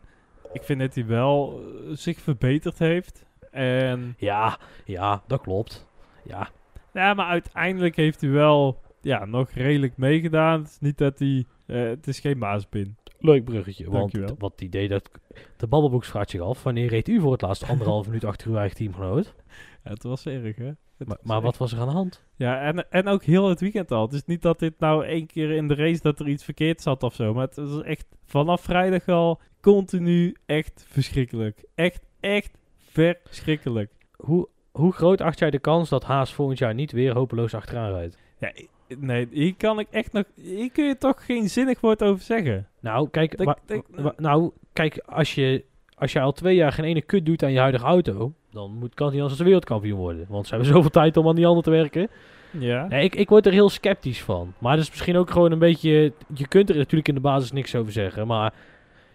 A: ik vind dat hij wel eh, zich verbeterd heeft. En
B: Ja, ja, dat klopt. Ja,
A: Ja, maar uiteindelijk heeft hij wel ja, nog redelijk meegedaan. Het is niet dat hij... eh, het is geen maaspin.
B: leuk bruggetje. Want wat het idee dat... De babbelboek vraagt zich af. Wanneer reed u voor het laatst anderhalf minuut achter uw eigen teamgenoot?
A: Het was erg, hè? Het
B: Maar,
A: was
B: maar
A: echt-
B: wat was er aan de hand?
A: Ja, en, en ook heel het weekend al. Het is niet dat dit nou één keer in de race dat er iets verkeerd zat of zo. Maar het was echt vanaf vrijdag al continu echt verschrikkelijk. Echt, echt verschrikkelijk.
B: Hoe, hoe groot acht jij de kans dat Haas volgend jaar niet weer hopeloos achteraan rijdt?
A: Ja, nee, hier kan ik echt nog... Hier kun je toch geen zinnig woord over zeggen.
B: Nou, kijk, nou, kijk als, je, als je al twee jaar geen ene kut doet aan je huidige auto, dan moet, kan hij als wereldkampioen worden. Want ze hebben zoveel tijd om aan die handen te werken.
A: Ja.
B: Nee, ik, ik word er heel sceptisch van. Maar dat is misschien ook gewoon een beetje... Je kunt er natuurlijk in de basis niks over zeggen. Maar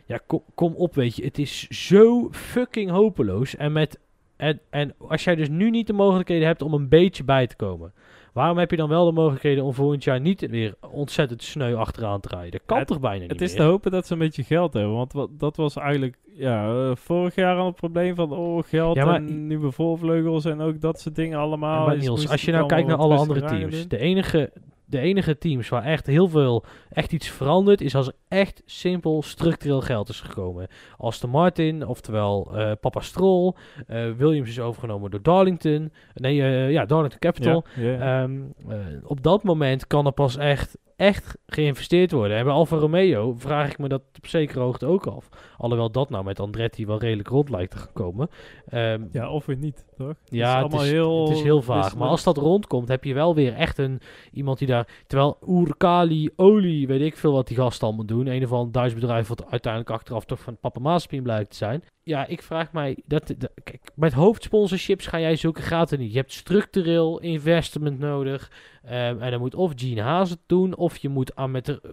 B: ja, kom, kom op, weet je. Het is zo fucking hopeloos. En, met, en, en als jij dus nu niet de mogelijkheden hebt om een beetje bij te komen... Waarom heb je dan wel de mogelijkheden om volgend jaar niet weer ontzettend sneu achteraan te rijden? Dat kan
A: Het-
B: toch bijna niet
A: Het is
B: meer?
A: te hopen dat ze een beetje geld hebben. Want wat, dat was eigenlijk ja, eh, vorig jaar al het probleem van oh, geld
B: Ja, maar-
A: en nieuwe voorvleugels en ook dat soort dingen allemaal.
B: maar Niels, als je nou kijkt naar alle andere teams. De enige, de enige teams waar echt heel veel, echt iets verandert, is als er echt simpel structureel geld is gekomen. Aston Martin, oftewel eh Papa Stroll. eh, Williams is overgenomen door Darlington. Nee, eh, ja, Darlington. Capital.
A: Ja, ja.
B: Ehm, eh, op dat moment kan er pas echt, echt geïnvesteerd worden. En bij Alfa Romeo vraag ik me dat op zekere hoogte ook af. Alhoewel dat nou met Andretti wel redelijk rond lijkt te gaan komen. Ehm,
A: ja, of weer niet, toch? Het
B: ja,
A: is
B: het is,
A: heel,
B: het is heel vaag. Maar als dat rondkomt, heb je wel weer echt een iemand die daar. Terwijl Urkali, Olie, weet ik veel wat die gasten allemaal doen. Een of ander Duits bedrijf wat uiteindelijk achteraf toch van Papa Maaspien blijkt te zijn. Ja, ik vraag mij. Dat, kijk, met hoofdsponsorships ga jij zulke gaten niet. Je hebt structureel investment nodig. Ehm, en dan moet of Gene Haas het doen, of je moet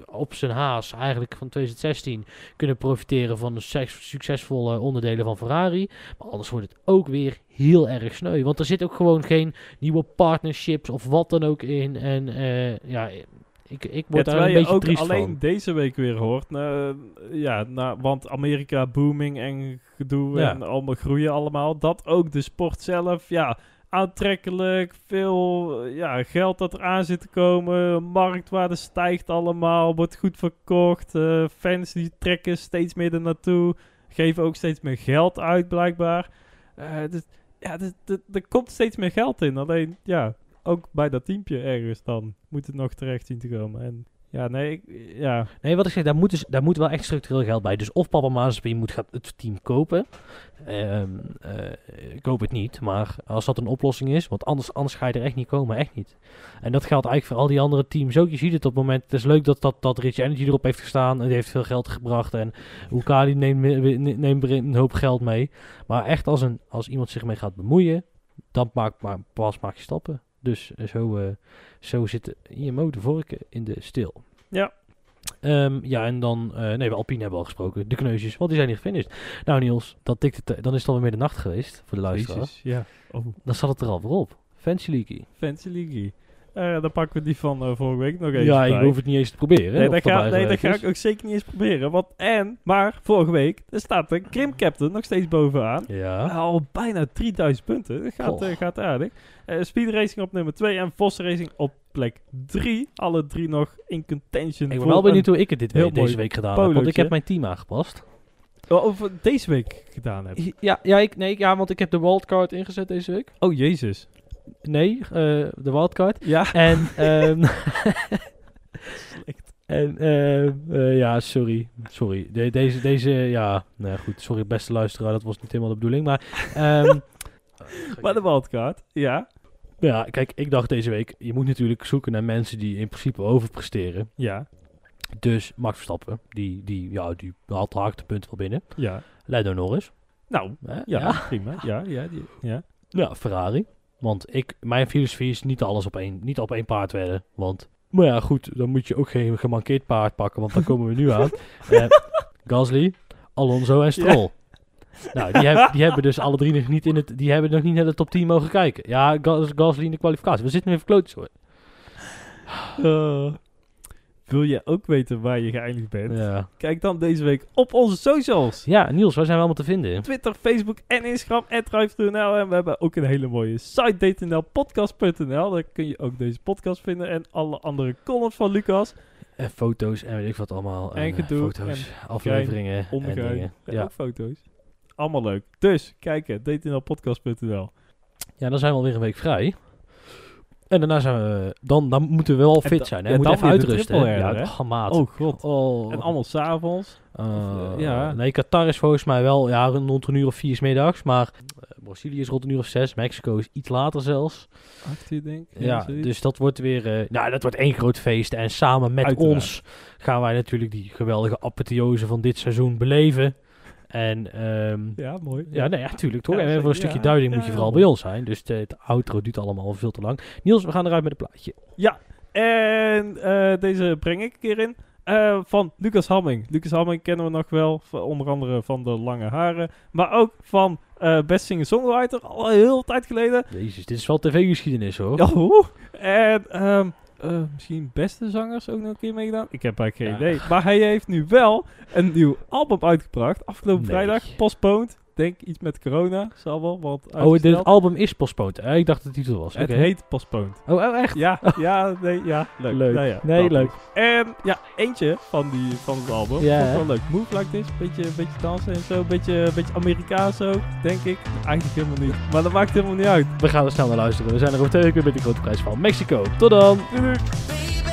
B: op zijn Haas eigenlijk van 2016 kunnen profiteren van de succes- succesvolle onderdelen van Ferrari. Maar anders wordt het ook weer heel erg sneu. Want er zit ook gewoon geen nieuwe partnerships of wat dan ook in. En eh, ja, ik, ik
A: Ja,
B: word daar een
A: je
B: beetje
A: ook
B: triest
A: alleen
B: van.
A: deze week weer hoort. nou, ja, nou, want Amerika booming en gedoe
B: Ja.
A: en allemaal groeien allemaal. Dat ook de sport zelf, ja, aantrekkelijk. Veel ja, geld dat er aan zit te komen. Marktwaarde stijgt allemaal. Wordt goed verkocht. eh, fans die trekken steeds meer er naartoe. Geven ook steeds meer geld uit, blijkbaar. Eh, dus, ja, dus, er komt steeds meer geld in. Alleen, ja, ook bij dat teampje ergens dan moet het nog terecht zien te komen. En ja, nee, ik, ja,
B: Nee, wat ik zeg, daar moet, dus, daar moet wel echt structureel geld bij. Dus of Papa Mazepin moet gaat het team kopen. Eh, ik hoop het niet, maar als dat een oplossing is, want anders, anders ga je er echt niet komen, echt niet. En dat geldt eigenlijk voor al die andere teams ook. Je ziet het op het moment, het is leuk dat, dat, dat Rich Energy erop heeft gestaan en die heeft veel geld gebracht en Ukali neemt, neemt een hoop geld mee. Maar echt als, een, als iemand zich mee gaat bemoeien, dan maak, maar, pas maak je stappen. Dus eh, zo, eh, zo zit IMO de vorken in de stil.
A: Ja.
B: Ehm, ja, en dan... eh, nee, we Alpine hebben al gesproken. De kneusjes, want die zijn niet gefinished. Nou Niels, dat tikt het, dan is het alweer middernacht geweest voor de luisteraar.
A: Jezus, ja. Oh,
B: Dan zat het er al voor op. Fancy Leaky.
A: Fancy League. Eh, dan pakken we die van eh, vorige week nog even
B: Ja, ik hoef het niet eens te proberen.
A: Nee, dat, ga, nee, dat ga ik ook zeker niet eens proberen. Want, en, maar vorige week, er staat de Krim Captain nog steeds bovenaan.
B: Ja.
A: Al bijna 3000 punten. Dat gaat, eh, gaat aardig. Speed Racing op nummer 2 en Vos Racing op plek 3. Alle drie nog in contention.
B: Ik ben wel benieuwd hoe ik het dit week, deze week gedaan heb. Want ik heb mijn team aangepast.
A: Oh, Of deze week gedaan heb.
B: Ja, ja, ik, nee, ja, want ik heb de wildcard ingezet deze week.
A: Oh, jezus.
B: Nee, eh, de wildcard.
A: Ja.
B: En, ehm en ehm, eh, ja, sorry. Sorry. De- deze, deze, ja, nou goed. Sorry, beste luisteraar, dat was niet helemaal de bedoeling. Maar, ehm,
A: Maar de wildcard, ja.
B: ja, kijk, ik dacht deze week, je moet natuurlijk zoeken naar mensen die in principe overpresteren.
A: Ja.
B: Dus Max Verstappen, die, die, ja, die haalt de punten wel binnen.
A: Ja.
B: Lando Norris.
A: Nou, ja, prima. Ja, ja, die, ja.
B: Ja, Ferrari. Want ik, mijn filosofie is niet alles op één, niet op één paard wedden. Want, maar ja, goed, dan moet je ook geen gemankeerd paard pakken, want daar komen we nu aan. Eh, Gasly, Alonso en Stroll. Nou, die, heb- die hebben dus alle drie nog niet in het, die hebben nog niet naar de top 10 mogen kijken. Ja, Gas, Gasly in de kwalificatie. We zitten nu even klootjes hoor.
A: Eh, wil je ook weten waar je geëindigd bent?
B: Ja.
A: Kijk dan deze week op onze socials.
B: ja, Niels, waar zijn we allemaal te vinden?
A: Twitter, Facebook en Instagram, @drive2nl. En we hebben ook een hele mooie site, dtnlpodcast.nl. Daar kun je ook deze podcast vinden en alle andere columns van Lucas.
B: En foto's en weet ik wat allemaal.
A: En
B: eh,
A: gedoe
B: foto's, afleveringen en dingen.
A: En
B: Ja.
A: ook foto's. Allemaal leuk. Dus, kijken, dtnlpodcast.nl.
B: ja, dan zijn we alweer een week vrij. En daarna zijn we, dan, dan moeten we wel fit zijn. Hè?
A: dan
B: even uitrusten. hè? Ja,
A: hè?
B: oh.
A: Oh god.
B: Oh.
A: En allemaal s'avonds.
B: Eh,
A: ja.
B: Nee, Qatar is volgens mij wel ja, rond een uur of vier 's middags. Maar eh, Brazilië is rond een uur of zes. Mexico is iets later zelfs.
A: Acht uur denk ik.
B: Ja, dus dat wordt weer... nou, dat wordt één groot feest. En samen met
A: Uiteraard.
B: ons gaan wij natuurlijk die geweldige apotheose van dit seizoen beleven. En ehm,
A: Ja, mooi.
B: ja, nee, ja, tuurlijk toch.
A: Ja,
B: en voor een stukje
A: ja.
B: duiding
A: Ja,
B: moet je
A: ja,
B: vooral bij ons zijn. Dus de, het outro duurt allemaal veel te lang. Niels, we gaan eruit met een plaatje.
A: En eh, deze breng ik een keer in. eh, van Lucas Hamming. Lucas Hamming kennen we nog wel, onder andere van de lange haren. Maar ook van eh Best Singer-Songwriter, al een heel tijd geleden.
B: Jezus, dit is wel tv-geschiedenis hoor.
A: Ja. En ehm, eh, misschien beste zangers ook nog een keer meegedaan. Ik heb eigenlijk geen
B: Ja.
A: idee. Maar hij heeft nu wel een nieuw album uitgebracht. Afgelopen
B: Nee.
A: vrijdag, postponed. Denk iets met corona, zal wel, want
B: Oh, dit album is postponed. Eh, ik dacht dat het titel was.
A: Het heet postponed.
B: Oh, oh, echt?
A: Ja, ja, nee, ja, leuk.
B: Leuk.
A: Nou ja,
B: Nee, leuk.
A: En ja, eentje van, die, van het album.
B: Ja,
A: Vond ik wel leuk. Move Like This, beetje, beetje dansen en zo. Beetje, beetje Amerikaans ook, denk ik. Eigenlijk helemaal niet. Maar dat maakt helemaal niet uit.
B: We gaan er snel naar luisteren. We zijn er over twee weken met de grote prijs van Mexico. Tot dan!
A: Doei, doei.
C: Baby,